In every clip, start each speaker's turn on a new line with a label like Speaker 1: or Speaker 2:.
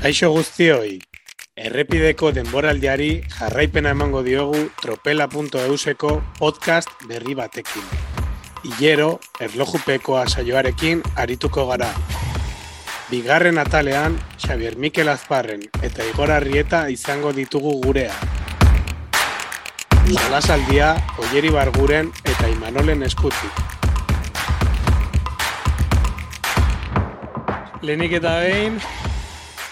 Speaker 1: Kaixo guztioi, errepideko denboraldiari jarraipena emango diogu tropela.euseko podcast berri batekin. Ilero, erlojupekoa saioarekin arituko gara. Bigarren atalean, Xavier Mikel Azparren eta Igor Arrieta izango ditugu gurea. Salasaldia, Oieri Barguren eta Imanolen eskutik. Lehenik eta behin,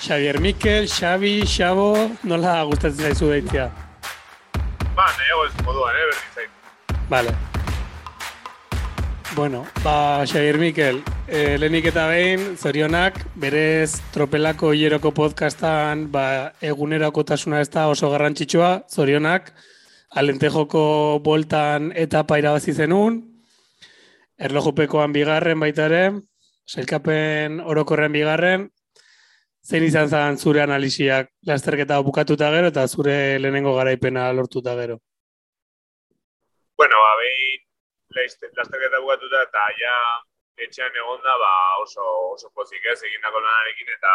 Speaker 1: Xavier Mikel, Xabi, Xabo, nola gustatzen zaizu deitzea?
Speaker 2: Ba, nahiago ez moduan, eh, berdin zait.
Speaker 1: Vale. Bueno, ba, Xavier Mikel, eh, lehenik eta behin, zorionak, berez tropelako hieroko podcastan, ba, egunerakotasuna ez da oso garrantzitsua, zorionak, alentejoko boltan etapa irabazi zenun, erlojupekoan bigarren baita ere, Sailkapen orokorren bigarren, zein izan zen zure analisiak lasterketa bukatuta gero eta zure lehenengo garaipena lortuta gero?
Speaker 2: Bueno, ba, behin lasterketa bukatuta eta ja etxean egonda ba, oso, oso pozik ez egindako lanarekin eta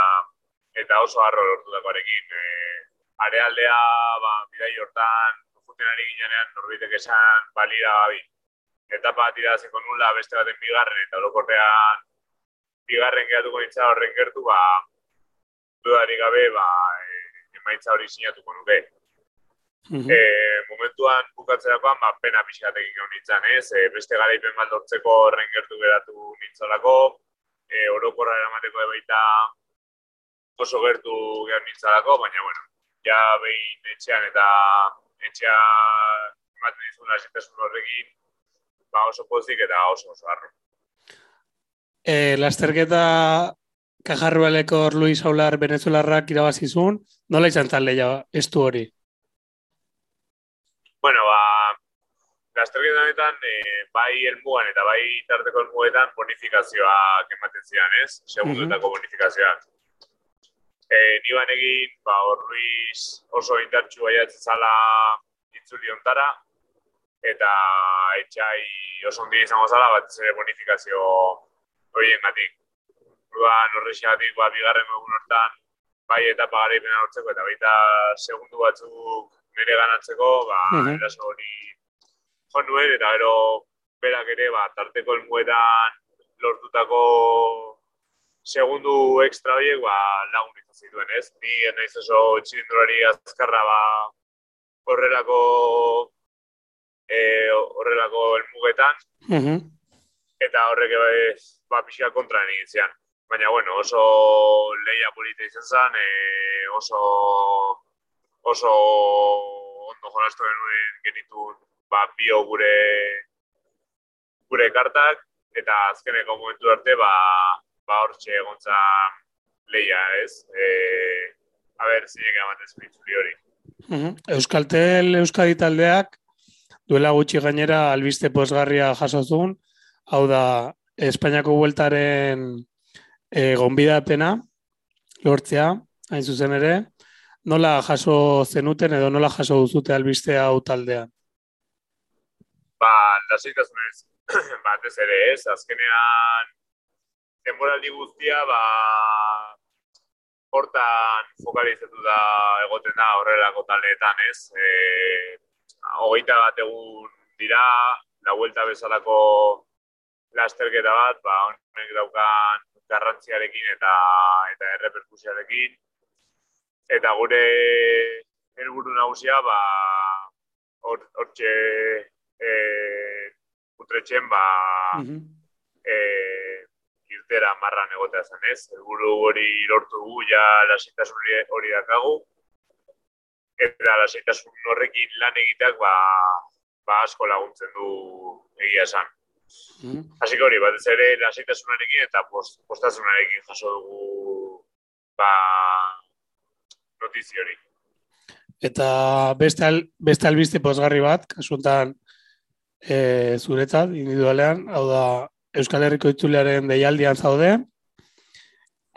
Speaker 2: eta oso harro lortutakoarekin. E, arealdea, ba, bidai hortan, juten ari ginean norbitek esan balira gabi. Etapa bat irazeko nula beste baten bigarren eta orokorrean bigarren gehatuko nintza horren gertu, ba, dudari gabe, ba, e, emaitza hori sinatuko nuke. Mm e, momentuan bukatzerakoan, ba, pena pixkatekin gau nintzen, ez? E, beste garaipen bat lortzeko horren gertu geratu nintzolako, e, orokorra eramateko baita oso gertu gau nintzalako, baina, bueno, ja behin etxean eta etxea ematen dizun asitasun horrekin, ba, oso pozik eta oso oso harro.
Speaker 1: E, lasterketa kajarrualeko Luis Aular venezuelarrak irabazizun, nola izan tal leia estu hori?
Speaker 2: Bueno, ba, lasterketa honetan, e, bai elmuan eta bai tarteko elmuetan bonifikazioak ematen zian, ez? Segundetako uh bonifikazioak. E, ni egin, ba, Luis oso indartxu baiatzen zala itzuli ontara, eta etxai oso ondi izango zala, bat ere bonifikazio horien gatik. Orduan horrexegatik ba, bigarren egun hortan bai etapa garaipena hortzeko eta baita segundu batzuk nire ganatzeko, ba, uh eraso hori joan nuen, eta gero berak ere, ba, tarteko elmuetan lortutako segundu extra horiek, ba, lagun izan zituen, ez? Ni naiz oso txilindurari azkarra, ba, horrelako eh, horrelako elmugetan, uh eta horrek bai ba pixka kontra zian. Baina bueno, oso leia polita izan zen, e, oso oso ondo jolastu genuen genitu ba bio gure gure kartak eta azkeneko momentu arte ba ba hortxe egontza leia, ez? Eh, a ber, zinek ematen zuen hori.
Speaker 1: Euskaltel Euskadi taldeak duela gutxi gainera albiste posgarria jasozun, hau da, Espainiako bueltaren e, gonbidapena, lortzea, hain zuzen ere, nola jaso zenuten edo nola jaso duzute albiste hau taldean?
Speaker 2: Ba, lasitasunez, batez ere ez, azkenean, denboraldi guztia, ba, hortan fokalizatu da egoten da horrelako taldeetan, ez? E, hogeita bat egun dira, la vuelta bezalako lasterketa bat, ba, honek daukan garrantziarekin eta eta erreperkusiarekin. Eta gure helburu nagusia, ba, hortxe e, utretxen, ba, mm -hmm. e, irtera marran egotea zen ez. Helburu hori lortu gu, ja lasitasun hori dakagu. Eta lasitasun horrekin lan egiteak, ba, ba asko laguntzen du egia esan. Mm. Así que hori, bat ez ere lasaitasunarekin eta post, postasunarekin jaso dugu ba, notizi hori.
Speaker 1: Eta beste, al, beste albiste posgarri bat, kasuntan e, zuretzat, individualean, hau da Euskal Herriko itzulearen deialdian zaude.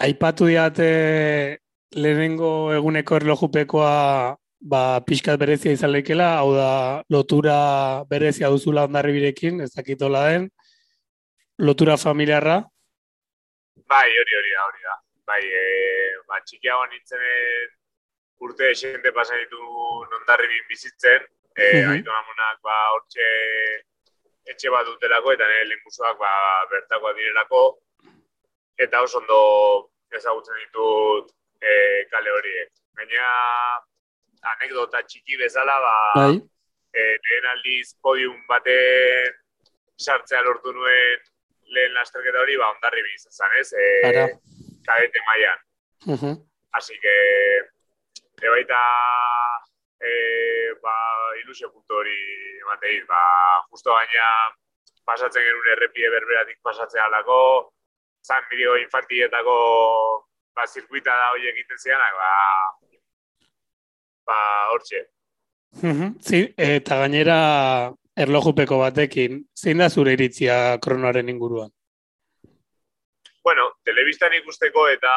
Speaker 1: Aipatu diate lehenengo eguneko erlojupekoa ba, pixkat berezia izan leikela, hau da, lotura berezia duzula ondarri birekin, ez dakitola den, lotura familiarra?
Speaker 2: Bai, hori hori da, hori da. bai, e, ba, txikiagoan nintzenen urte esente pasan ditu nondarri bin bizitzen, e, mm -hmm. amonak, ba, hortxe etxe bat dutelako, eta nire lehenkusoak, ba, bertakoa direlako, eta oso ondo ezagutzen ditut e, kale horiek. Baina, anekdota txiki bezala, ba, bai. e, lehen aldiz podium baten sartzea lortu nuen lehen lasterketa hori, ba, ondarri bizizan, ez? E, kadete maian. Uh -huh. Así que, e baita, e, ba, ilusio puntu hori emateiz, ba, justo baina pasatzen genuen errepide berberatik pasatzea alako, zan bideo infantietako ba, zirkuita da hori egiten zianak, ba, ba, hortxe.
Speaker 1: Uh -huh. Zin, eta gainera erlojupeko batekin, zein da zure iritzia kronoaren inguruan?
Speaker 2: bueno, telebistan ikusteko eta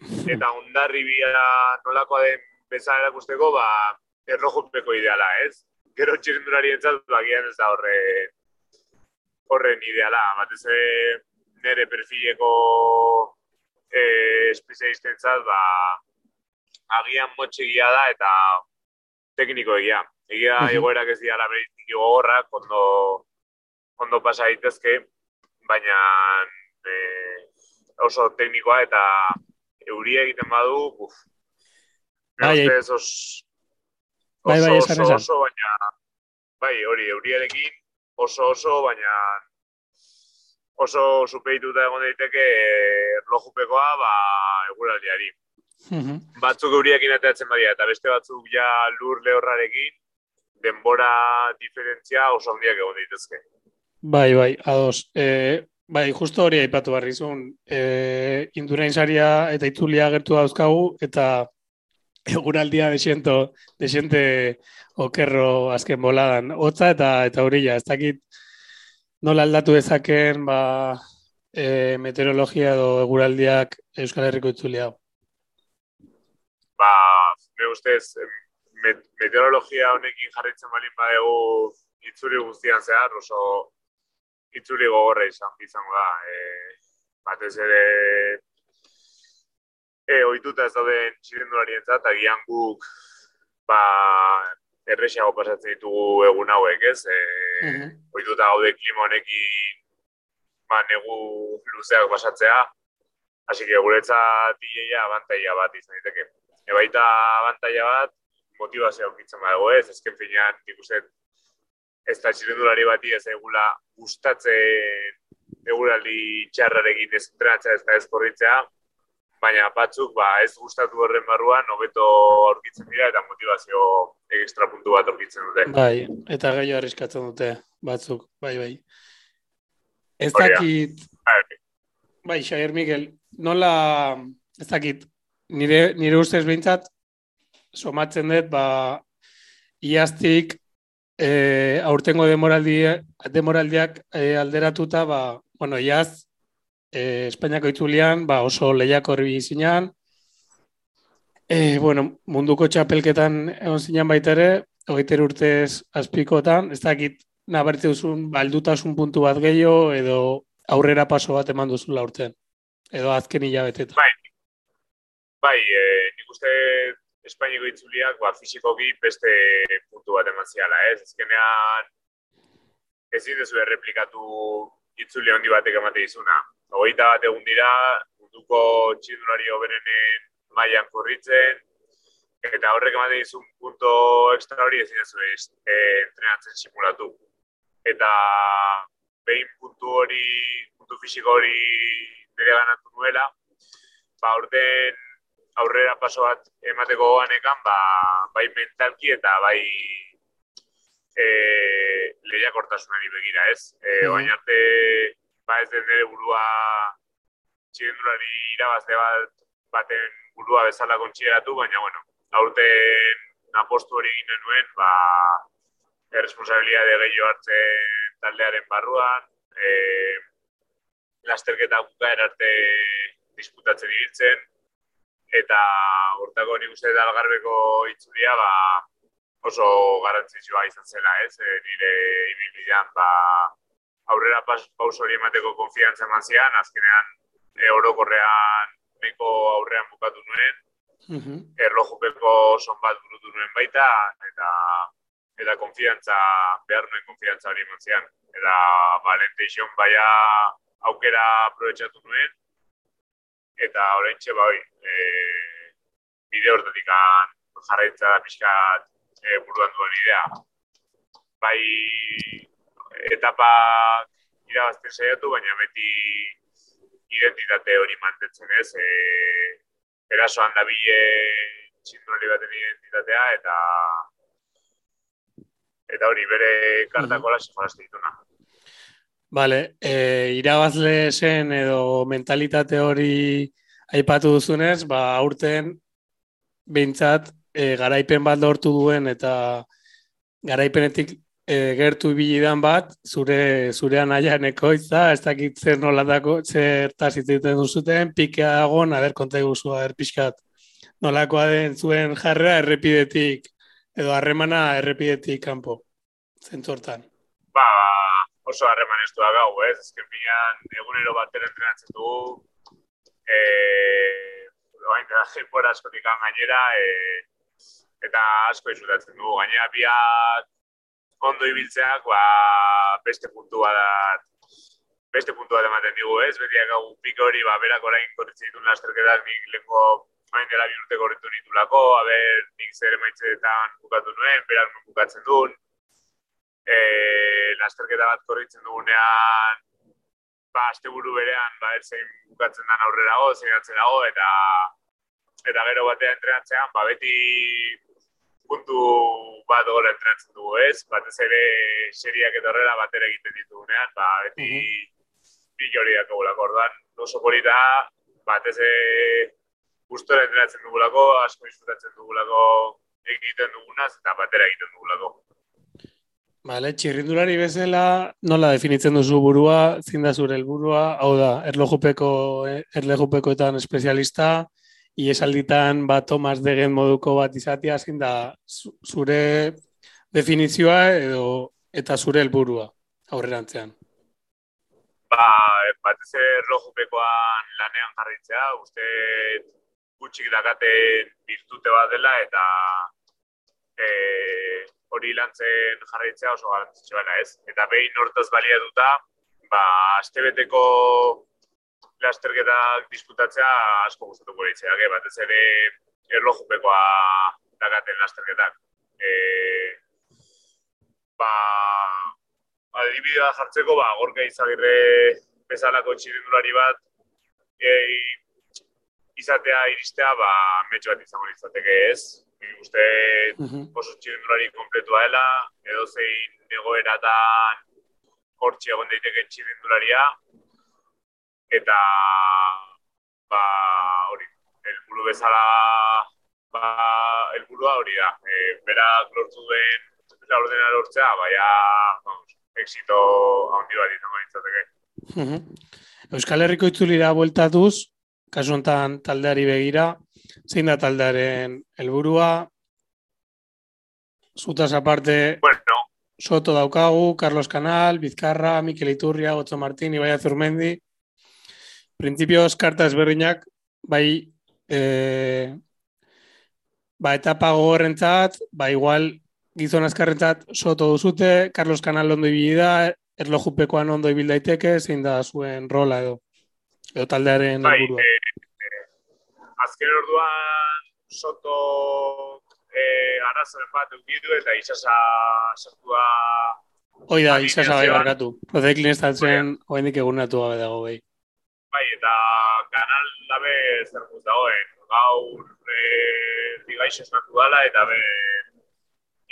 Speaker 2: eta ondarri bia nolakoa den bezala erakusteko, ba, errojupeko ideala, ez? Gero txirindulari entzat, ba, ez da horre, horren ideala. Batez nere perfileko e, espezialisten zat, ba, agian motxegia da eta tekniko egia. Egia uh -huh. egoerak ez dira beritzik gogorrak, ondo, ondo pasa daitezke, baina e, oso teknikoa eta euria egiten badu, uf. Bai, bai. Os, oso, bai, bai, oso, oso, oso, baina, bai, hori, euriarekin oso, oso, baina oso supeituta egon daiteke erlojupekoa, ba, eguraldiari. Mm Batzuk euriakin ateatzen badia, eta beste batzuk ja lur lehorrarekin, denbora diferentzia oso handiak egon daitezke.
Speaker 1: Bai, bai, ados. E, Bai, justo hori aipatu barri zuen. E, indurain saria eta itzulia gertu dauzkagu, eta eguraldia desiento, desiente okerro azken boladan. Otza eta eta horilla, ez dakit nola aldatu dezaken ba, e, meteorologia edo eguraldiak Euskal Herriko itzulia.
Speaker 2: Ba, me ustez, meteorologia honekin jarritzen balin badegu itzuri guztian zehar, oso itzuri gogorra izan izango da. E, batez ere e, ohituta ez dauden txirendulari entzat, agian guk ba, errexago pasatzen ditugu egun hauek, ez? E, uh -huh. Ohituta gaude klima honekin ba, negu luzeak pasatzea, hasi que guretzat iaia abantaia bat izan diteke. Ebaita abantaia bat, motivazioa okitzen badago ez, ezken finean, ikusten ez da txirendulari bati ez egula gustatzen eguraldi txarrarekin ez entrenatzea ez da ez korritzea, baina batzuk ba, ez gustatu horren barruan hobeto aurkitzen dira eta motivazio ekstra puntu bat aurkitzen dute.
Speaker 1: Bai, eta gehiago arriskatzen dute batzuk, bai, bai. Ez dakit, bai, Xavier Miguel, nola, ez dakit, nire, nire ustez behintzat, somatzen dut, ba, iaztik e, aurtengo demoraldi, demoraldiak e, alderatuta, ba, bueno, iaz, e, Espainiako itzulian, ba, oso lehiak horri zinean, e, bueno, munduko txapelketan egon zinean baita ere, hogeiter urtez azpikotan, ez dakit nabartu duzun baldutasun puntu bat gehiago, edo aurrera paso bat eman duzula urtean, edo azken hilabetetan.
Speaker 2: Bai, bai e, nik uste Espainiako itzuliak ba, fizikoki beste puntu bat eman ziala, ez? Ezkenean ezin dezu erreplikatu itzuli handi batek emate izuna. Ogeita bat egun dira, munduko txindulari oberenen mailan korritzen, eta horrek ematen izun punto extra hori ez, e, entrenatzen simulatu. Eta behin puntu hori, puntu fiziko hori nire ganatu nuela, ba, orden aurrera paso bat emateko ganekan, ba, bai mentalki eta bai e, lehiakortasunari begira, ez? E, mm. Oain arte, ba ez den nire burua txirendulari irabazte bat baten burua bezala kontxideratu, baina, bueno, aurten apostu hori egin nuen, ba, erresponsabilidade gehiago hartzen taldearen barruan, e, lasterketa bukaer arte disputatzen ibiltzen, eta hortako nik uste da algarbeko itzulia ba, oso garantzitsua izan zela, ez? E, nire ibilbidean ba, aurrera paus hori emateko konfiantza eman zian, azkenean e, orokorrean nahiko aurrean bukatu nuen,
Speaker 1: Mhm.
Speaker 2: erlojupeko son bat burutu nuen baita, eta eta konfiantza, behar nuen konfiantza hori eman Eta Valentation baia aukera aprobetsatu nuen, eta orain txe bai, e, bide hortatik jarraitza da pixkat e, buruan duen idea. Bai, etapak irabazten saiatu, baina beti identitate hori mantentzen ez, e, erasoan da bile txindurari baten identitatea, eta eta hori bere kartako lasi jolazte dituna.
Speaker 1: Vale, e, irabazle zen edo mentalitate hori aipatu duzunez, ba, aurten behintzat e, garaipen bat lortu duen eta garaipenetik e, gertu bilidan bat, zure zure anaian ekoitza, ez dakit zer nolatako, zer tazituten duzuten, pikea dagoen, aber konta eguzu, aber pixkat, nolakoa den zuen jarrera errepidetik, edo harremana errepidetik kanpo, zentzortan.
Speaker 2: Ba, oso harreman ez da gau, ez? Ezken pilan, egunero batera entrenatzen dugu, e, oain da jepora askotik gainera, e, eta asko izutatzen dugu. Gainera biak ondo ibiltzeak, ba, beste puntua da, beste puntua ematen digu, ez? Beti hau pik hori, ba, berak orain korritzen ditun lasterketak, nik lengo main dela bi urte korritu nitulako, haber, nik zer emaitzetan bukatu nuen, berak non bukatzen duen. E, lasterketa bat korritzen dugunean, ba, azte buru berean, ba, erzein bukatzen den aurrerago, zein atzerago, eta eta gero batean entrenatzean, ba, beti puntu bat gora entrenatzen dugu, ez? Batez ere seriak eta horrela batera egiten ditugunean, ba, beti uh -huh. bi horiak egulako orduan, oso polita, batez ere gustora entrenatzen dugulako, asko disfrutatzen dugulako egiten dugunaz, eta batera egiten dugulako.
Speaker 1: Vale, txirrindulari bezala, nola definitzen duzu burua, zinda zure helburua, hau da, erlojupeko, erlojupekoetan espezialista, iesalditan bat Tomas Degen moduko bat izatea zein da zure definizioa edo eta zure helburua aurrerantzean.
Speaker 2: Ba, batez erlojupekoan lanean jarritzea, uste gutxik dakaten birtute bat dela eta e, hori lantzen jarritzea oso garantzitsua ez. Eta behin hortaz balia duta, ba, astebeteko lasterketak disputatzea asko gustatuko ditzeak, eh? batez ere erlojupekoa dakaten lasterketak. E, ba, adibidea jartzeko, ba, gorka izagirre bezalako txirindulari bat, e, izatea iristea, ba, metxo bat izango izateke ez. Nik uste oso txirindulari kompletua dela, edo zein egoeratan hortxe egon daiteke txirindularia, eta ba hori helburu bezala ba helburua hori da. E, berak lortu den eta ordena lortzea baia vamos éxito handi bat izango ditzateke
Speaker 1: Euskal Herriko itzulira bueltatuz kasu hontan taldeari begira zein da taldearen helburua? Zutaz aparte,
Speaker 2: bueno,
Speaker 1: Soto daukagu, Carlos Canal, Bizkarra, Mikel Iturria, Otso Martín, Ibaia Zurmendi, Printzipioz, karta ezberdinak, bai, e, ba, etapa gogorrentzat, ba, igual, gizon azkarrentzat soto duzute, Carlos Canal ondo ibili da, erlojupekoan ondo ibil daiteke, zein da zuen rola edo, edo taldearen
Speaker 2: bai,
Speaker 1: helburua.
Speaker 2: E, e, azken orduan soto e, arazoen bat eukidu eta isasa sartua
Speaker 1: Hoi da, isasa bai barkatu. Prozeklin ez datzen, hoendik egunatu gabe dago bai.
Speaker 2: Bai, eta kanal dabe zer dagoen. Gaur e, digaix esnatu dala eta be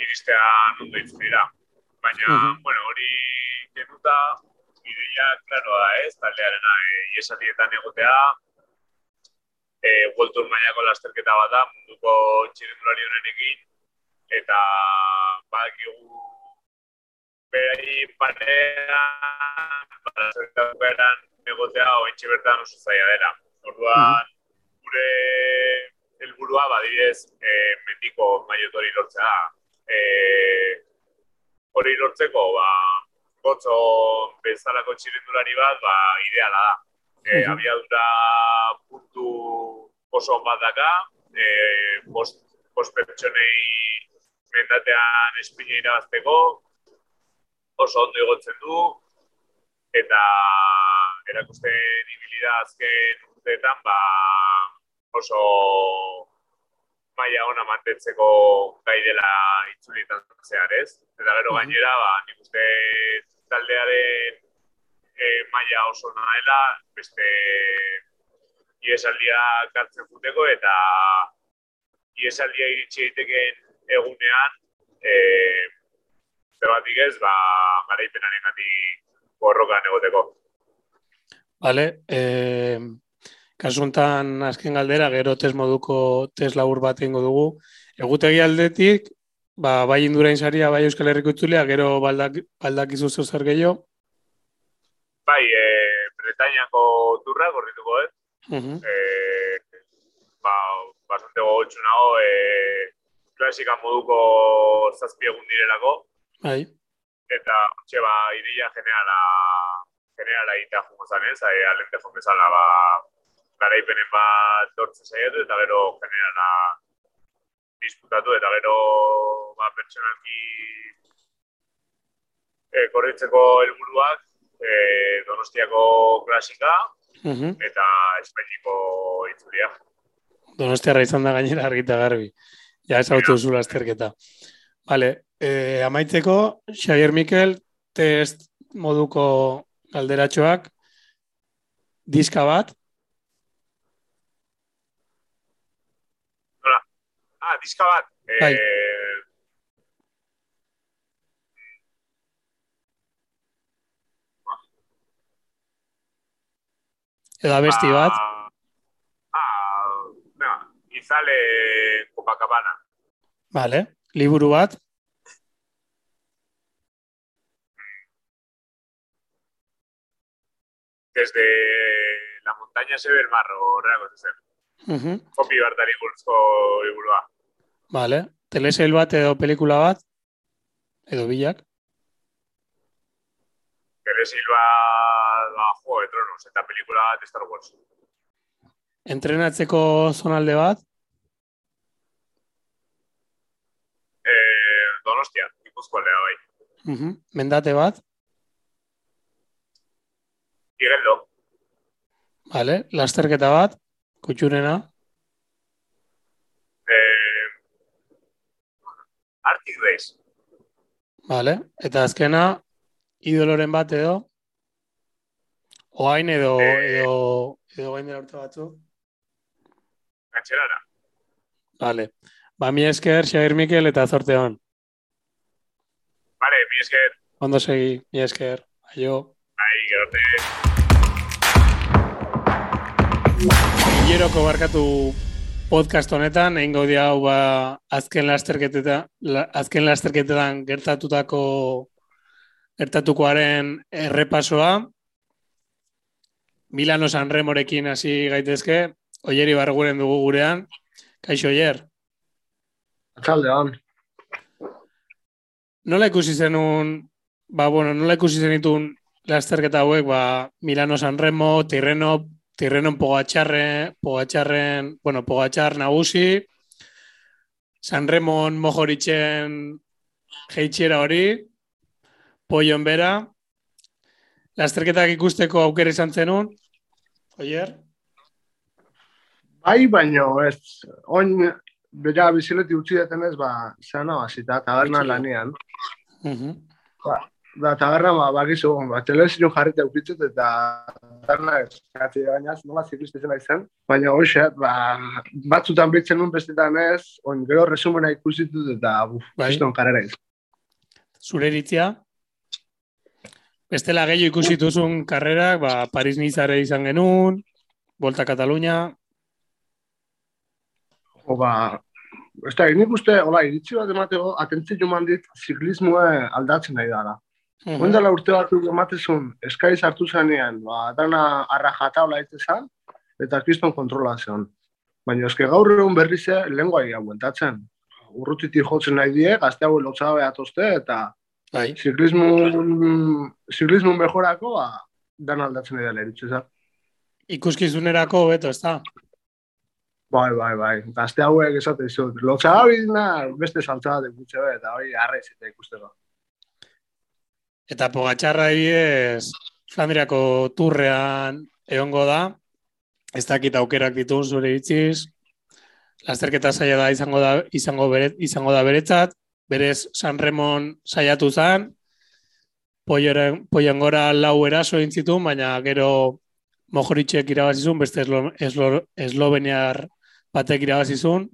Speaker 2: iristea nundu dira. Baina, uh -huh. bueno, hori genuta ideia, klaro da ez, taldearena e, iesatietan egotea, e, World Tour mailako lasterketa bat da, munduko txirindulari honenekin, eta badakigu berai parean, lasterketa egotea ointxe bertan oso zaila dela. Orduan, gure helburua badidez e, mendiko maiotori lortzea da. E, hori lortzeko, ba, gotzo bezalako txirindulari bat, ba, ideala da. E, abiadura puntu oso bat daka, e, bost, bost pertsonei mendatean espina irabazteko, oso ondo igotzen du, eta erakusten ibilida azken urteetan, ba, oso maila ona mantentzeko gai dela itzulitan zehar, ez? Eta gero gainera, ba, nik uste taldearen e, maila oso naela, beste iesaldia kartzen futeko eta iesaldia iritsi egiteken egunean e, zerbatik ez, ba, garaipenaren gati borrokan egoteko.
Speaker 1: Vale, eh, kasuntan azken galdera, gero tes moduko tes labur bat ingo dugu. Egutegi aldetik, ba, bai indurain saria, bai Euskal Herriko itzulea, gero baldak, baldak izuzo zer gehiago?
Speaker 2: Bai, e, Bretañako turra, gorrituko, eh? Uh -huh. e, ba, bastante gogotxu nago, e, klasika moduko zazpi egun direlako.
Speaker 1: Bai.
Speaker 2: Eta, txe, ba, ideia generala, generala ita jungo zanez, e, alente jongo ba, garaipenen bat dortzen zaiatu, eta gero generala disputatu, eta gero, ba, pertsonalki e, korritzeko helburuak, e, donostiako klasika,
Speaker 1: Uh
Speaker 2: eta espainiko itzulia.
Speaker 1: Donostiarra izan da gainera argita garbi. Ja, ez hau zula azterketa. Vale, eh, amaitzeko, Xavier Mikel, test moduko galderatxoak, diska bat.
Speaker 2: Ah, diska bat.
Speaker 1: Bai.
Speaker 2: Eh,
Speaker 1: Edo abesti bat.
Speaker 2: Ah, ah, izale Copacabana.
Speaker 1: Vale, liburu bat.
Speaker 2: Desde la montaña se ve el mar, horrego zen.
Speaker 1: Uh -huh.
Speaker 2: Kopi bartari buruzko liburua.
Speaker 1: Vale, telesail bat edo pelikula bat. Edo bilak.
Speaker 2: Telesail bat, ba, Juego de Tronos, eta pelikula bat Star Wars.
Speaker 1: Entrenatzeko zonalde bat.
Speaker 2: Eh, Donostia, Gipuzkoa aldea bai.
Speaker 1: Uh -huh. Mendate bat.
Speaker 2: Igeldo,
Speaker 1: Vale, lasterketa bat. Kutxurena.
Speaker 2: eh, Arctic Race,
Speaker 1: Vale, eta azkena, idoloren bat edo. Oain edo,
Speaker 2: Eh.
Speaker 1: edo, edo gain dela urte batzu.
Speaker 2: Gantxerara.
Speaker 1: Vale. Ba, mi esker, Xavier Mikel eta zorte hon.
Speaker 2: Vale, mi esker,
Speaker 1: Ondo segi, mi esker. Aio.
Speaker 2: bai, gerote.
Speaker 1: Hileroko barkatu podcast honetan, egin gaudi hau ba, azken lasterketetan, la, azken lasterketetan gertatutako gertatukoaren errepasoa. Milano Sanremorekin hasi gaitezke, oieri barguren dugu gurean. Kaixo, oier.
Speaker 3: Atzalde hon.
Speaker 1: Nola ikusi zenun, ba, bueno, nola ikusi zenitun lasterketa hauek, ba, Milano Sanremo, Tirreno, Tirrenon Pogatxarren, Pogatxarren, bueno, Pogatxar nagusi, Sanremon Mojoritzen jeitxiera hori, Poion bera, lasterketak ikusteko aukera izan zenun, oier?
Speaker 3: Bai, baino, ez, oin, bera bizileti utzi detenez, ba, zena basita, taberna lanean.
Speaker 1: Uh
Speaker 3: Da, taberna, ba, bakizu, ba, telebizio jarrita ukitzut, eta taberna ez, gatzi gainaz, nola ziklista izan izan. Baina, hoxe, ba, batzutan bitzen nun bestetan ez, oin, gero resumena ikusitut, eta, buf,
Speaker 1: Bai.
Speaker 3: karera ez.
Speaker 1: Zure iritzia? Bestela gehiago ikusi duzun karrerak, ba, Paris Nizare izan genuen, Volta Katalunia,
Speaker 3: O, ba, ez da, nik uste, hola, iritzi bat emateko, atentzi joman dit, ziklismoa aldatzen nahi dara. Oin dela urte bat ematezun, eskaiz hartu zanean, ba, dana arra jata hola zan, eta kriston kontrola zen. Baina eske gaur egun berrize, lengua ia bueltatzen. Urrutitik jotzen nahi die, gazte hau lotza behatozte, eta
Speaker 1: Bai.
Speaker 3: ziklismo, ziklismo mejorako, ba, dana aldatzen dela eritze zan.
Speaker 1: Ikuskizunerako beto, ez da?
Speaker 3: Bai, bai, bai. Gazte hauek esate izut. Lotxa gabizna beste saltza bat ekutxe be, eta hori arraiz eta ikusteko.
Speaker 1: Eta pogatxarra ebidez, Flandriako turrean egongo da, ez dakit aukerak ditu zure itziz, lasterketa saia da izango da izango beret, izango da beretzat, berez San Remon saiatu zen, poien gora lau eraso intzitu, baina gero mojoritxek irabazizun, beste eslo, eslo, esloveniar batek irabazizun.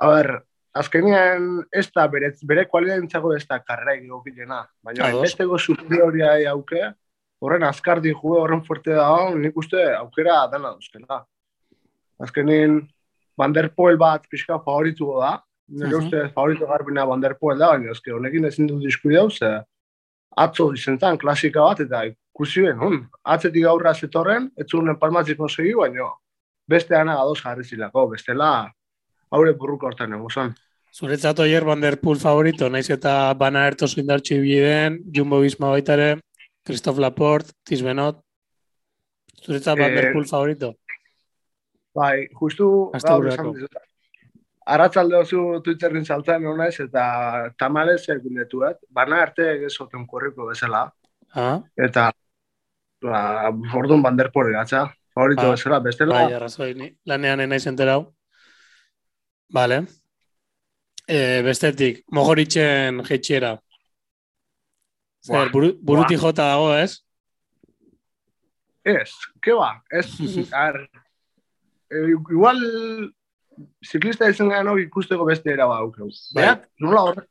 Speaker 3: A ber, azkenean ez da bere, bere kualidentzago ez da karrera egokilena, baina
Speaker 1: Ados.
Speaker 3: besteko superioria auke, horren azkardi juge, horren fuerte da, nik uste aukera dana duzkela. Azkenean, Van der Poel bat pixka favoritu da, nire
Speaker 1: Mhm.
Speaker 3: uste favorito garbina Van der Poel da, baina ezke honekin ezin dut diskuideu, ze atzo izentan klasika bat, eta ikusi ben, hon, atzetik aurra zetorren, ez zuen palmatzik konsegi, baina beste ana ados jarri zilako, bestela haure burruko hortan egon zan.
Speaker 1: Zuretzat oier Van der Poel favorito, naiz eta bana erto zuindartxu ibili den, Jumbo Visma baita ere, Christoph Laporte, Tisbenot. Zuretzat Van der
Speaker 3: Eh,
Speaker 1: favorito?
Speaker 3: Bai, justu gaur esan dizut. Arratzalde oso Twitterin saltzen hona ez, eta tamalez egundetuet, bana arte egezoten korriko bezala,
Speaker 1: Ah,
Speaker 3: eta ba, orduan banderpore gatza, favorito
Speaker 1: Ah,
Speaker 3: bezala, bestela,
Speaker 1: bai, arrazoi, ni lanean enaiz enterau. Vale. E, bestetik, mogoritzen jetxiera. Zer, buru, buruti jota dago, ez?
Speaker 3: ez, ke ba, ez, ar, e, igual, ziklista izan gano ikusteko beste era ba aukeu.
Speaker 1: Bai.
Speaker 3: Berak, nola horre,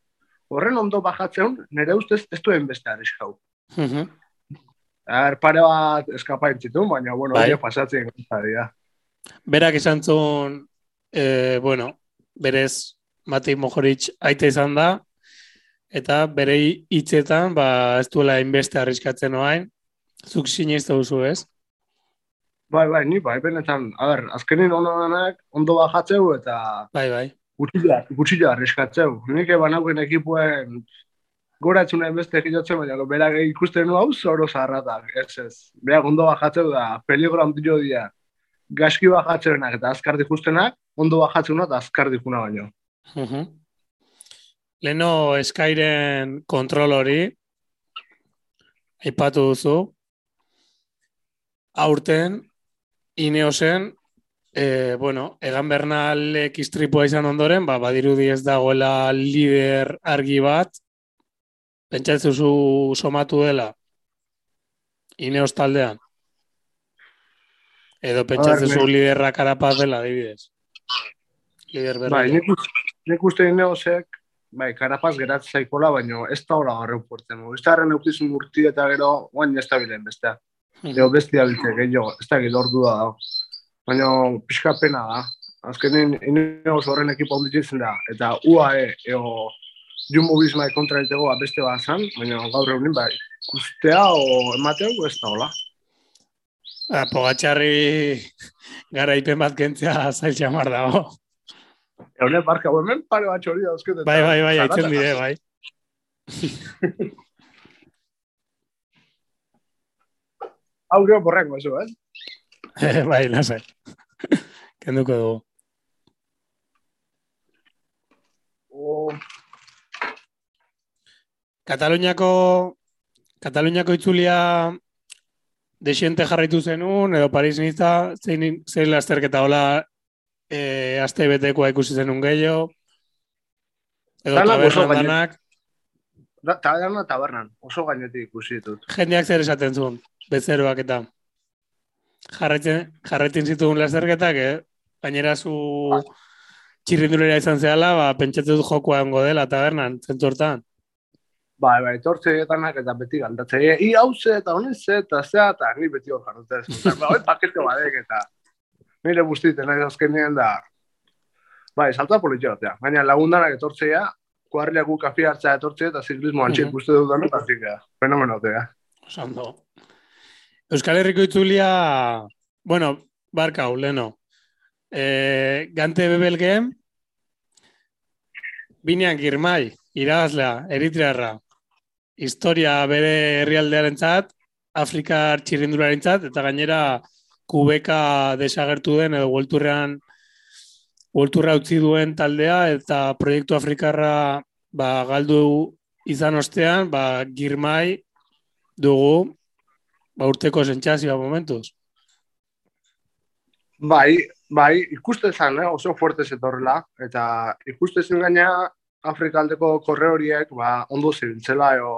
Speaker 3: horren ondo bajatzen, nire ustez ez duen beste arriskau.
Speaker 1: Mhm.
Speaker 3: Er, pare bat eskapa intzitu, baina, bueno, Bai. pasatzen gauza dira.
Speaker 1: Berak izan zuen, e, bueno, berez Matei Mojoritz aita izan da, eta bere hitzetan, ba, ez duela inbeste arriskatzen oain, zuk sinizte duzu, ez?
Speaker 3: Bai, bai, ni bai, benetan, a ber, azkenin ono denak ondo bajatzeu eta
Speaker 1: Bai, bai.
Speaker 3: gutxila, gutxila arriskatzeu. Nik eban hauen ekipuen gora etxuna beste egilotzen, baina berak ikusten nu hau zoro zarratak, ez ez. Berak ondo bajatzeu da, peligro handio dira. Gaski bajatzeunak eta azkar dikustenak, ondo bajatzeunak eta azkar dikuna baino.
Speaker 1: Mhm. Leno Skyren kontrol hori, aipatu duzu, aurten, Ineosen, e, bueno, egan bernalek istripua izan ondoren, ba, badirudi ez dagoela lider argi bat, pentsatzuzu somatu dela, Ineos taldean? Edo pentsatzuzu liderra karapaz dela, adibidez? Lider.
Speaker 3: Bai, nik, us- nik uste neosek, bai, karapaz geratzen zaikola, baina ez da hola horren puertzen. Uztarren eukizun urti eta gero, guain ez da bilen bestea.
Speaker 1: Mhm.
Speaker 3: Eo bestia bilte, gehiago, ez da gero ordu da. Baina pixka pena da. Azkenin, ineos horren ekipa onditzen da. Eta UAE, eo Jumbo Visma kontra egiteko ba, beste bat zan, baina gaur egunin bai, ikustea o emateu ez da hola.
Speaker 1: Ah, Pogatxarri garaipen bat kentzea zail dago.
Speaker 3: Eune barka, hemen pare bat txori dauzket. eta
Speaker 1: Bai, bai, bai, haitzen dire, bai.
Speaker 3: Gero borrengo, eso, eh?
Speaker 1: bai, lasai. Kenduko dugu.
Speaker 3: O,
Speaker 1: Kataluniako Kataluniako itzulia desiente jarraitu zenun, edo Paris Niza, zein, zein lasterketa hola e, aste betekoa ikusi zenun gehiago, edo tabernan danak,
Speaker 3: da, taberna, tabernan, oso gainetik ikusi ditut.
Speaker 1: jendeak zer esaten zuen, bezeroak eta jarraitzen, jarraitzen zituen lasterketak, eh? gainera zu txirrindulera izan zehala, ba, pentsatzen dut jokoa egongo dela tabernan, zentzu hortan.
Speaker 3: Bai, bai, tortze etanak eta beti galdatze. E, I hau ze eta honez eta zea eta ni beti hor jarrute. Ba, hoi pakete badek eta nire guztiten nahi azkenean da. Bai, salta politxotea. Baina lagundanak etortzea, kuarriak gu kafi hartzea etortzea eta ziklismo antxe
Speaker 1: Mhm.
Speaker 3: ikuste dut dano, eta zika. Fenomenotea.
Speaker 1: Oso. Euskal Herriko itzulia, bueno, barkau, leno. E, gante bebelgen, binean girmai, irabazlea, eritrearra. Historia bere herrialdearen txat, Afrikar txirrindularen eta gainera kubeka desagertu den edo Worldtourrean Worldtourra utzi duen taldea eta proiektu Afrikarra ba, galdu izan ostean, ba, girmai dugu ba, urteko sentsazioa momentuz.
Speaker 3: Bai, bai, ikusten zen, eh, oso fuerte zetorrela, eta ikusten zen gaina Afrikaldeko korre horiek, ba, ondo zibiltzela, eo,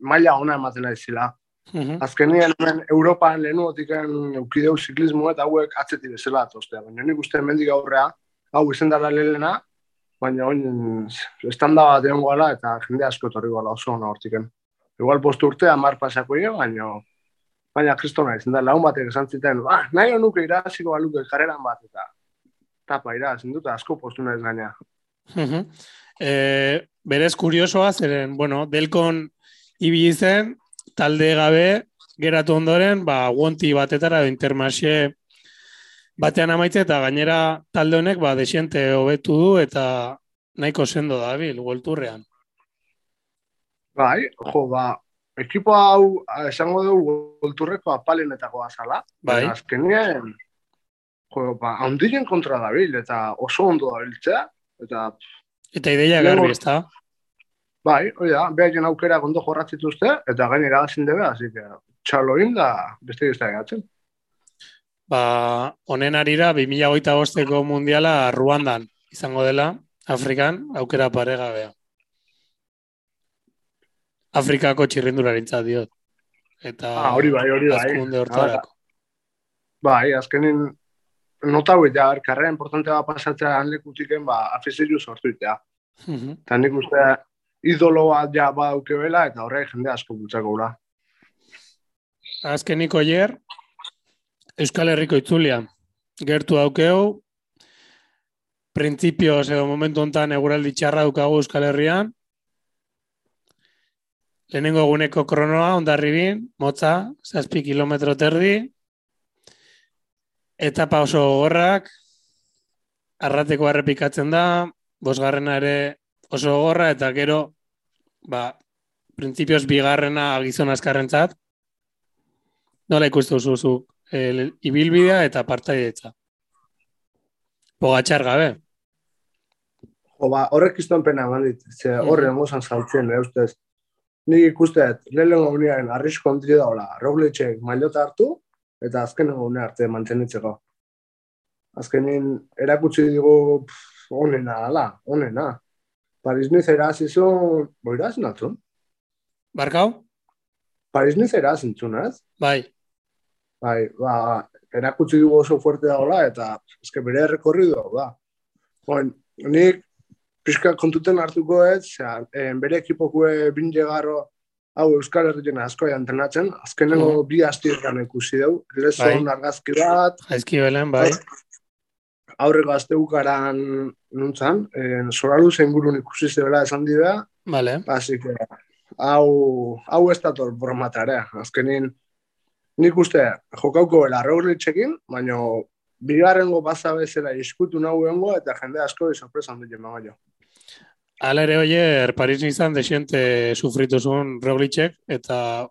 Speaker 3: maila ona ematen aizila.
Speaker 1: Mhm.
Speaker 3: Azkenien hemen Europan lehenu otiken eukideu ziklismo eta hauek atzeti bezala atostea. Baina nik uste mendik aurrea, hau izen dara lehena, baina oin estanda bat egon eta jende asko etorri gala oso ona hortiken. Igual postu urtea mar pasako baina baina kristona izan da, laun batek esan ziten, ah, nahi honuke iraziko baluke kareran bat eta tapa iraz, dut asko postu nahiz gaina.
Speaker 1: Mhm. E, berez kuriosoa, zeren, bueno, delkon ibili zen, talde gabe, geratu ondoren, ba, guonti batetara, intermarxe batean amaitze, eta gainera talde honek, ba, desiente hobetu du, eta nahiko sendo dabil, golturrean.
Speaker 3: Bai, jo, ba, ekipo hau, ah, esango dugu, golturreko apalenetako azala.
Speaker 1: Bai.
Speaker 3: Azkenean, jo, ba, handien kontra dabil, eta oso ondo dabiltzea, eta
Speaker 1: Eta ideia garbi, ez da?
Speaker 3: bai, hoi da, behaien aukera gondo jorratzituzte, eta gainera gazin debe, así que, txaloin da, beste da egatzen.
Speaker 1: Ba, honen arira, 2008 bosteko mundiala Ruandan izango dela, Afrikan, aukera paregabea. Afrikako txirrindularitza diot. Eta
Speaker 3: Ah, hori bai, hori bai.
Speaker 1: hazkunde hortarako.
Speaker 3: Bai, azkenin, notau eta karrera importante bat pasatzea hanlekutiken, ba, afiziru sortu itea.
Speaker 1: Mhm.
Speaker 3: Eta nik uste idolo bat ja badauke bela, eta horrek jende asko bultzako gula.
Speaker 1: Azkeniko hier, Euskal Herriko itzulia. Gertu daukeu, printzipioz edo momentu hontan eguraldi txarra daukagu Euskal Herrian. Lehenengo eguneko kronoa, ondarribin, motza, zazpi kilometro terdi. Etapa oso gogorrak, arrateko errepikatzen da, bosgarrena ere oso gogorra, eta gero, ba, printzipioz bigarrena gizon azkarrentzat. Nola ikustu zuzu el, ibilbidea eta partaidetza. Pogatxar gabe.
Speaker 3: Jo, ba, horrek izan pena eman dit, ze horre mm saltzen, eh, ustez. Nik ikusteet, lehenengo gunean arrisko handi daula, Roglitzek mailota hartu, eta azkenengo gune arte mantenitzeko. Azkenin, erakutsi digu, pff, onena dala, onena. Paris Nice erazizun, bo irazin atzun?
Speaker 1: Barkau?
Speaker 3: Paris Nice erazintzun, ez?
Speaker 1: Bai.
Speaker 3: Bai, ba, erakutsi dugu oso fuerte dagoela, eta eske bere rekorridu hau da. Joen, nik pixka kontuten hartuko ez, zera, eh, bere ekipokue bin llegarro hau Euskal Herrien asko entrenatzen, azkenengo bi astirkan ikusi dugu, lezon
Speaker 1: Bai.
Speaker 3: argazki bat,
Speaker 1: Jaizki belen, bai.
Speaker 3: aurreko asteukaran nuntzan, en, zoralu zein burun ikusi zebela esan dira,
Speaker 1: Vale.
Speaker 3: Que, hau, hau ez dator bromatarea. Azkenin, nik uste, jokauko bela Roglitzekin, baina bigarrengo baza bezala iskutu nahuengo eta jende asko sorpresa handik emango jo.
Speaker 1: Hala ere oier, Paris izan desiente sufritu zuen Roglitzek, eta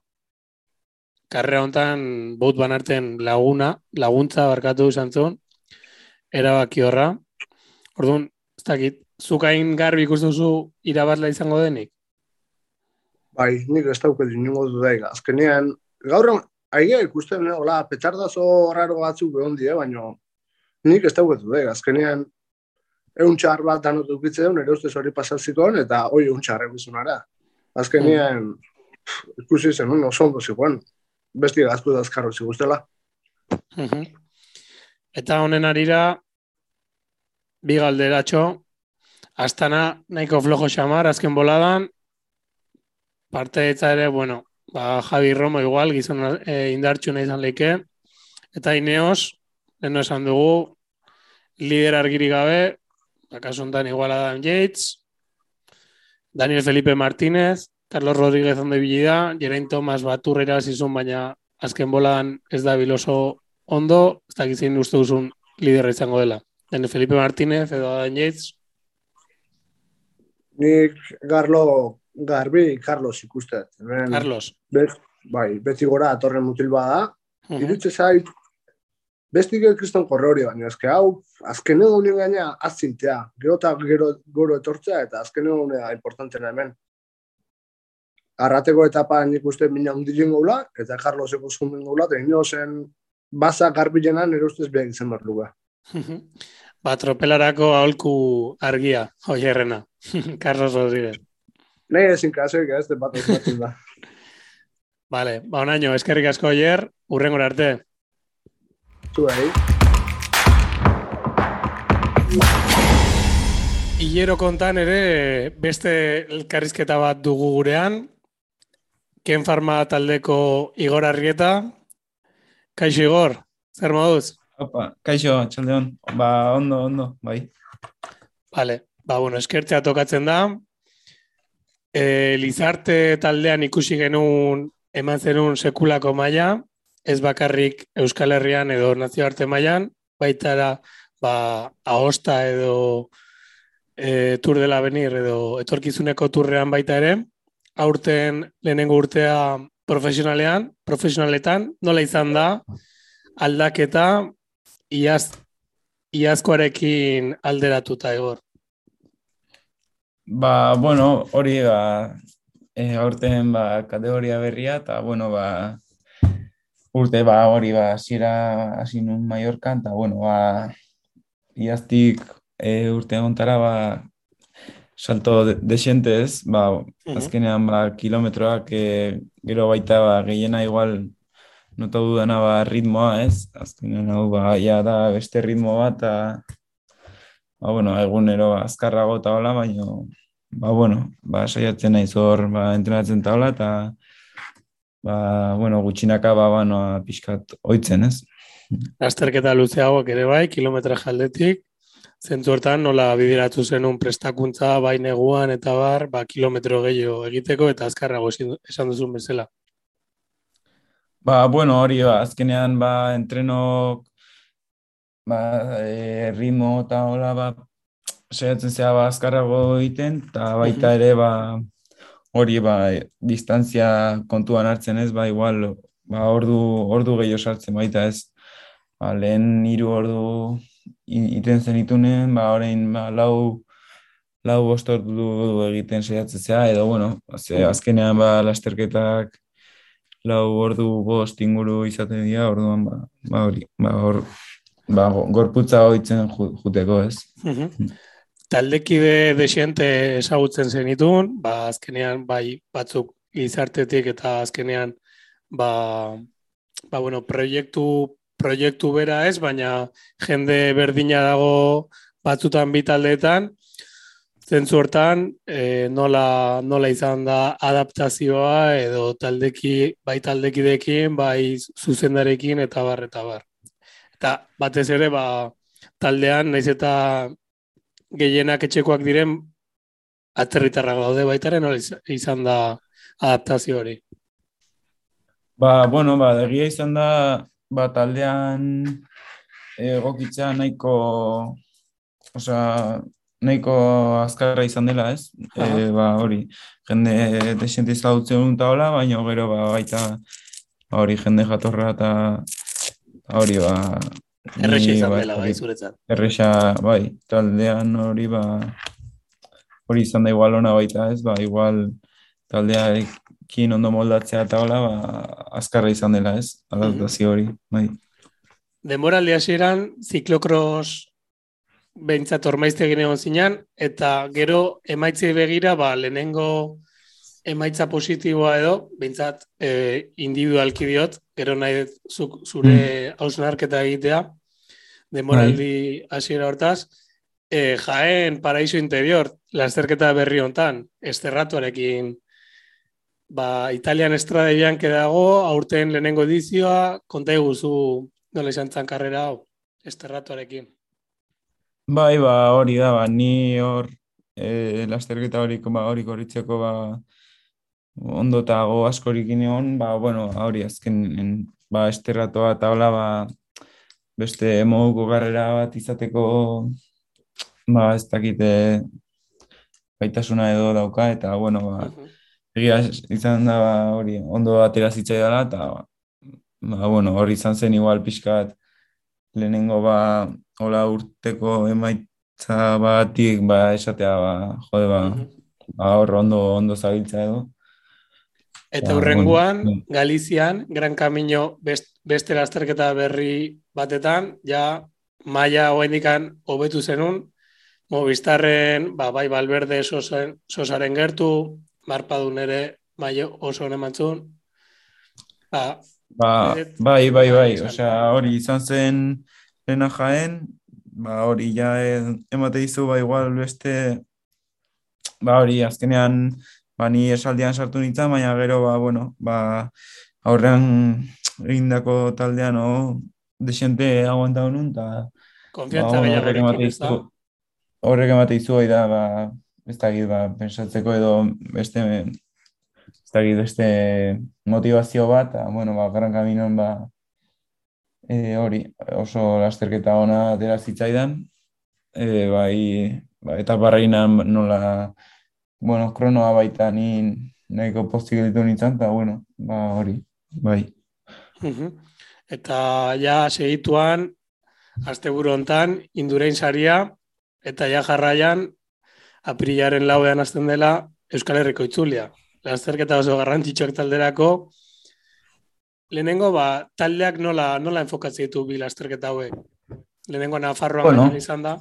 Speaker 1: karrera hontan baut banarten laguna, laguntza barkatu izan zuen, erabaki horra. Orduan, ez dakit, zukain garbi ikustuzu irabazla izango denik?
Speaker 3: Bai, nik ez dauket inungo dudaik. Azkenean, gaur aia ikusten, eh, hola, petxardazo raro batzuk behon die, baina nik ez dauket dudaik. Azkenean, egun txar bat danot dukitze duen, ere ustez hori pasatzikoan, eta hoi egun txar egizunara. Azkenean, pff, ikusi zen, un, oso ondo zikoan. Besti gaztu da azkarro ziguztela.
Speaker 1: Mhm. Eta honen arira, bi galderatxo, Astana nahiko flojo xamar, azken boladan, parte ere, bueno, ba, Javi Romo igual, gizon e, indartxu nahi izan leike, eta Ineos, leno esan dugu, lider argiri gabe, akaso hontan igual Adam Yates, Daniel Felipe Martínez, Carlos Rodríguez onde bilida, Geraint Thomas baturra irabazizun, baina azken boladan ez da biloso ondo, ez dakizien uste duzun liderra izango dela. Daniel Felipe Martínez edo Adam Yates,
Speaker 3: Nik Garlo, garbi Carlos ikustet.
Speaker 1: Carlos.
Speaker 3: Bet, bai, beti gora atorren mutil bada.
Speaker 1: Mhm.
Speaker 3: Irutze zait, Bestik egin kriston korre hori baina, eske hau, azken nien gaina, azzintea, gero eta gero, gero etortzea, eta azken egun importantena hemen. Arrateko etapa nik uste mina hundilin gaula, eta Carlos eko zunden gaula, eta ino zen baza garbilena nire ustez behar izan behar luga.
Speaker 1: ba, tropelarako aholku argia, oierrena, Carlos Rodríguez.
Speaker 3: Nei ezin kasoik ez, bat ez da.
Speaker 1: Vale, ba, onaino, eskerrik asko oier, urrengora arte.
Speaker 3: Zuei.
Speaker 1: Hilero kontan ere beste elkarrizketa bat dugu gurean. Ken Farma taldeko Igor Arrieta. Kaixo Igor, zer moduz?
Speaker 4: Opa, kaixo, txaldeon. Ba, ondo, ondo, bai.
Speaker 1: Vale, ba, bueno, eskertzea tokatzen da. E, Lizarte taldean ikusi genuen eman zenun sekulako maila, ez bakarrik Euskal Herrian edo nazioarte mailan, baita da ba, ahosta edo e, tur dela benir edo etorkizuneko turrean baita ere, aurten lehenengo urtea profesionalean, profesionaletan, nola izan da, aldaketa iaz, iazkoarekin alderatuta egor.
Speaker 4: Ba, bueno, hori ba, e, aurten ba, kategoria berria, eta bueno, ba, urte ba hori ba hasiera hasi nun Mallorca ta bueno ba iaztik e, urte hontara ba salto de, de xentes, ba, uh -huh. azkenean ba, kilometroak e, gero baita ba, gehiena igual nota dudana ba, ritmoa, ez? Azkenean hau ba, ja da beste ritmo bat, eta ba, bueno, egunero ba, azkarrago eta hola, baina ba, bueno, ba, saiatzen nahi zor ba, entrenatzen eta hola, eta ba, bueno, gutxinaka ba, ba, pixkat oitzen, ez?
Speaker 1: Azterketa luzeagoak ere bai, kilometra jaldetik, zentu hortan nola bidiratu zenun prestakuntza, bai neguan eta bar, ba, kilometro gehiago egiteko eta azkarrago esan duzun bezala.
Speaker 4: Ba, bueno, hori, ba, azkenean, ba, entrenok, ba, e, ritmo eta hola, ba, saiatzen zea, ba, azkarrago egiten, eta baita ere, ba, hori ba, distantzia kontuan hartzen ez, ba, igual, ba, ordu, ordu gehiago sartzen baita ez, ba, lehen hiru ordu iten zenitunen, ba, orain, ba, lau, lau bost ordu egiten saiatzea, edo, bueno, ze, azkenean, ba, lasterketak lau ordu bost inguru izaten dira, orduan, ba, ba, hori, ba, hor, ba, gorputza hoitzen juteko ez
Speaker 1: taldekide desiente ezagutzen zenitun, ba, azkenean bai batzuk izartetik eta azkenean ba, ba bueno, proiektu, proiektu bera ez, baina jende berdina dago batzutan bi taldeetan, zentzu hortan e, nola, nola izan da adaptazioa edo taldeki, bai taldekidekin, bai zuzendarekin eta bar, eta bar. Eta batez ere, ba, taldean, naiz eta gehienak etxekoak diren atzerritarra gaude baitaren hori izan da adaptazio hori.
Speaker 4: Ba, bueno, ba, egia izan da, ba, taldean egokitza nahiko, osea, nahiko azkarra izan dela, ez? E, ba, hori, jende desente izadutzen eta hola, baina gero, ba, baita, hori, jende jatorra eta hori, ba,
Speaker 1: Errexa izan bai, dela, bai, zuretzat.
Speaker 4: Errexa, bai, taldean hori, ba, hori izan da igual ona baita, ez, ba, igual taldearekin ondo moldatzea eta hola, ba, azkarra izan dela, ez, adaptazio hori, bai.
Speaker 1: Demoraldi hasieran ziklokros behintzat ormaizte egon zinan, eta gero emaitzi begira, ba, lehenengo emaitza positiboa edo, behintzat e, individualki diot, gero nahi zure mm. hausnarketa egitea, demoraldi bai. hasiera hortaz, e, jaen paraíso interior, lasterketa berri hontan, esterratuarekin, ba, Italian estradeian kedago, aurten lehenengo edizioa, konta eguzu nola izan zan karrera hau, esterratuarekin.
Speaker 4: Bai, ba, hori da, ba, ni hor, e, lasterketa hori, ba, hori koritzeko, ba, ondo eta go askorik ineon, ba, bueno, hori azken, ba, esterratoa eta hola, ba, beste moduko garrera bat izateko ba, ez dakite gaitasuna edo dauka, eta, bueno, ba, egia izan da, ba, hori, ondo atera zitzai dela, eta, ba, bueno, hori izan zen igual pixkat lehenengo ba, hola urteko emaitza batik, ba, esatea, ba, jode, ba,
Speaker 1: Mhm.
Speaker 4: ba, hor ondo, ondo zabiltza edo.
Speaker 1: Eta
Speaker 4: Ba,
Speaker 1: hurrengoan,
Speaker 4: bueno,
Speaker 1: Galizian, Gran Camino best, beste lasterketa berri batetan, ja maia hoendikan hobetu zenun, Movistarren, ba, bai Valverde sosen, sosaren gertu, marpadun ere maio oso hone mantzun. Ba,
Speaker 4: Ba,
Speaker 1: Ez-
Speaker 4: bai, bai, bai,
Speaker 1: Esan.
Speaker 4: osea, hori izan zen lehena jaen, ba, hori ja e- emate dizu, ba, igual beste, ba, hori, azkenean, ba, ni esaldian sartu nintzen, baina gero, ba, bueno, ba, aurrean egindako taldean, o, desente aguanta honun, eta, ba,
Speaker 1: konfiantza
Speaker 4: bueno, horrek
Speaker 1: gehiagorekin,
Speaker 4: emate
Speaker 1: ez da?
Speaker 4: dizu, horrek emate dizu, hori da, ba, ez dakit, ba, pensatzeko edo beste, ez dakit, beste motivazio bat, eta, bueno, ba, Gran Caminon, ba, e, hori, oso lasterketa ona atera zitzaidan, e, bai, ba, eta barreinan nola, bueno, kronoa baita ni nahiko pozik ditu nintzen, eta, bueno, ba, hori, bai.
Speaker 1: Eta ja segituan, asteburu hontan, indurain saria, eta ja jarraian, aprilaren lauean hasten dela Euskal Herriko itzulia. Lasterketa oso garrantzitsuak talderako. Lehenengo, ba, taldeak nola, nola enfokatzen ditu bi lasterketa hauek. Lehenengo Nafarroan
Speaker 4: bueno.
Speaker 1: izan da.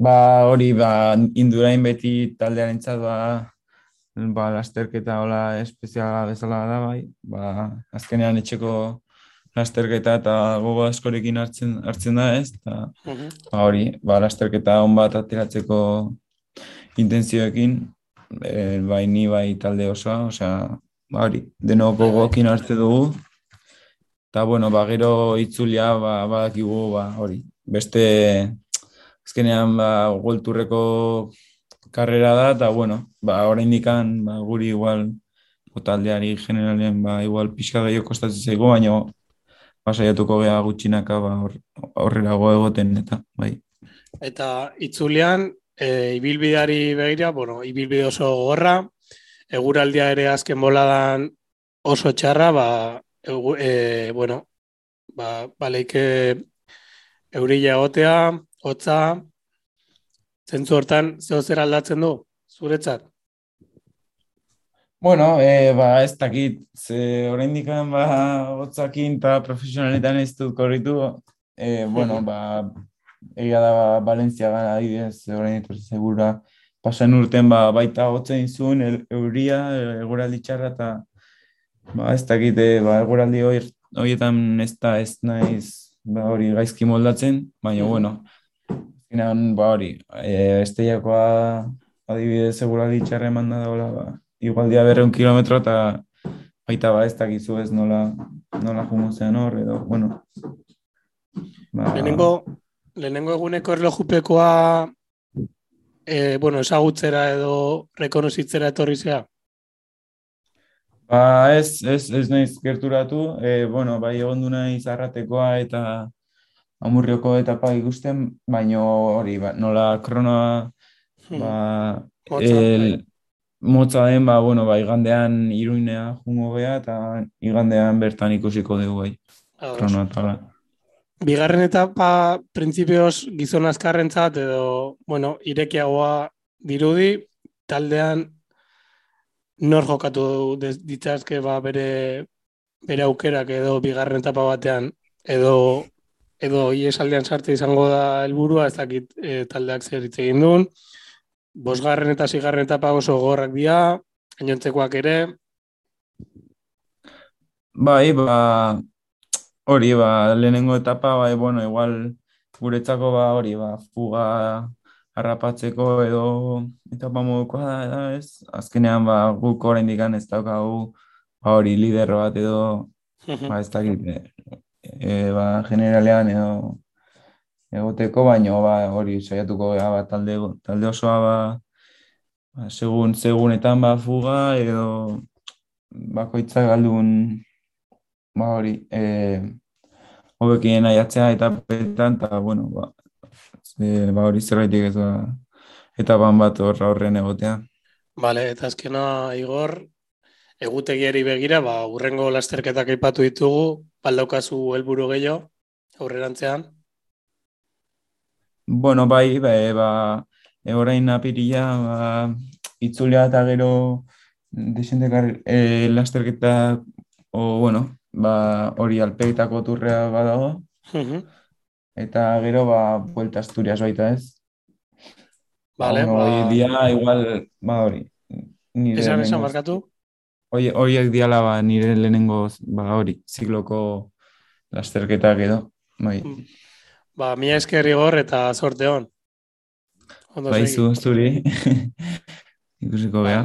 Speaker 4: Ba, hori, ba, indurain beti taldearentzat ba, ba, lasterketa hola espeziala bezala da, bai. Ba, azkenean etxeko lasterketa eta gogo askorekin hartzen, hartzen da, ez? Eta,
Speaker 1: Mhm.
Speaker 4: ba, hori, ba, lasterketa on bat ateratzeko intentzioekin, e, bai ni bai talde osoa, osea, ba, hori, denok gogokin hartze dugu, eta, bueno, ba, gero itzulia, ba, badakigu, ba, hori, beste, azkenean, ba, golturreko karrera da, eta, bueno, ba, oraindikan, ba, guri igual, taldeari generalen, ba, igual pixka gehiago kostatzen zaigu, baina, ba, saiatuko gea gutxinaka, ba, hor, horrelago egoten, eta, bai.
Speaker 1: Eta itzulian, e, ibilbideari begira, bueno, ibilbide oso gorra, eguraldia ere azken boladan oso txarra, ba, e, bueno, ba, baleike eurila egotea, hotza, zentzu hortan zeo zer aldatzen du, zuretzat?
Speaker 4: Bueno, e, ba, ez dakit, ze oraindik ba, hotzakin eta profesionaletan ez dut korritu, e, bueno, ba, egia da, ba, Valencia gana adibidez, orain etorri segura, pasan urten, ba, baita hotzen zuen, el, euria, eguraldi txarra, eta, ba, ez dakit, e, ba, eguraldi hori, horietan ez da, ez naiz, ba, hori gaizki moldatzen, baina, bueno, azkenean, ba, hori, e, esteiakoa, adibidez, eguraldi txarra eman da dagoela, ba, igual dia berreun kilometro eta baita ba ez dakizu ez nola, nola jungo zean hor, edo, bueno. Ba,
Speaker 1: Lehenengo, lehenengo eguneko erlojupekoa, e, bueno, esagutzera edo rekonozitzera etorri zea?
Speaker 4: ba ez, ez, ez naiz gerturatu, e, bueno, bai egon du naiz arratekoa eta amurrioko etapa ikusten, baino hori, ba, nola kronoa, ba,
Speaker 1: Motza,
Speaker 4: el,
Speaker 1: bai.
Speaker 4: motza den, ba, bueno, ba, igandean iruinea jungo gea, eta igandean bertan ikusiko dugu, bai,
Speaker 1: Ados.
Speaker 4: kronoa eta.
Speaker 1: Bigarren etapa printzipioz gizon azkarrentzat edo, bueno, irekiagoa dirudi, taldean nor jokatu ditzazke ba bere, bere aukerak edo bigarren etapa batean edo edo iesaldean sarte izango da helburua ez dakit e, taldeak zer hitz egin duen. Bosgarren eta zigarren etapa oso gorrak dira, gainontzekoak ere,
Speaker 4: Bai, ba, hori, ba, lehenengo etapa, bai, bueno, igual guretzako, ba, hori, ba, fuga harrapatzeko edo etapa modukoa da, da, ez? Azkenean, ba, guk oraindik ez daukagu, ba, hori, lider bat edo, ba, ez dakit, e, e, ba, generalean edo egoteko, baino, ba, hori, saiatuko gara, ba, talde, talde osoa, ba, ba, segun, segunetan, ba, fuga edo bakoitzak galdun ba hori, eh hobekien aiatzea eta petan, eta, bueno, ba, ze, ba hori zerraitik ez ba, eta ban bat horra horren egotea.
Speaker 1: Bale, eta azkena Igor, egutegiari begira, ba, urrengo lasterketak aipatu ditugu, baldaukazu helburu gehiago, aurrerantzean.
Speaker 4: Bueno, bai, bai, ba, e, orain apirila, ba, itzulea eta gero desentekar e, lasterketa, o, bueno, ba, hori alpeitako turrea badago, eta gero, ba, buelta Asturias baita ez.
Speaker 1: Vale,
Speaker 4: ba,
Speaker 1: ba-
Speaker 4: hoy día igual, ba, hori.
Speaker 1: Esan, esan,
Speaker 4: lehenengo- Hoi- Horiek diala ba, nire lehenengo ba, hori, zikloko lasterketak edo. Bai,
Speaker 1: Mm. Ba, mila esker igor eta sorte hon. Ondo
Speaker 4: bai zu, zuri. Ikusiko geha.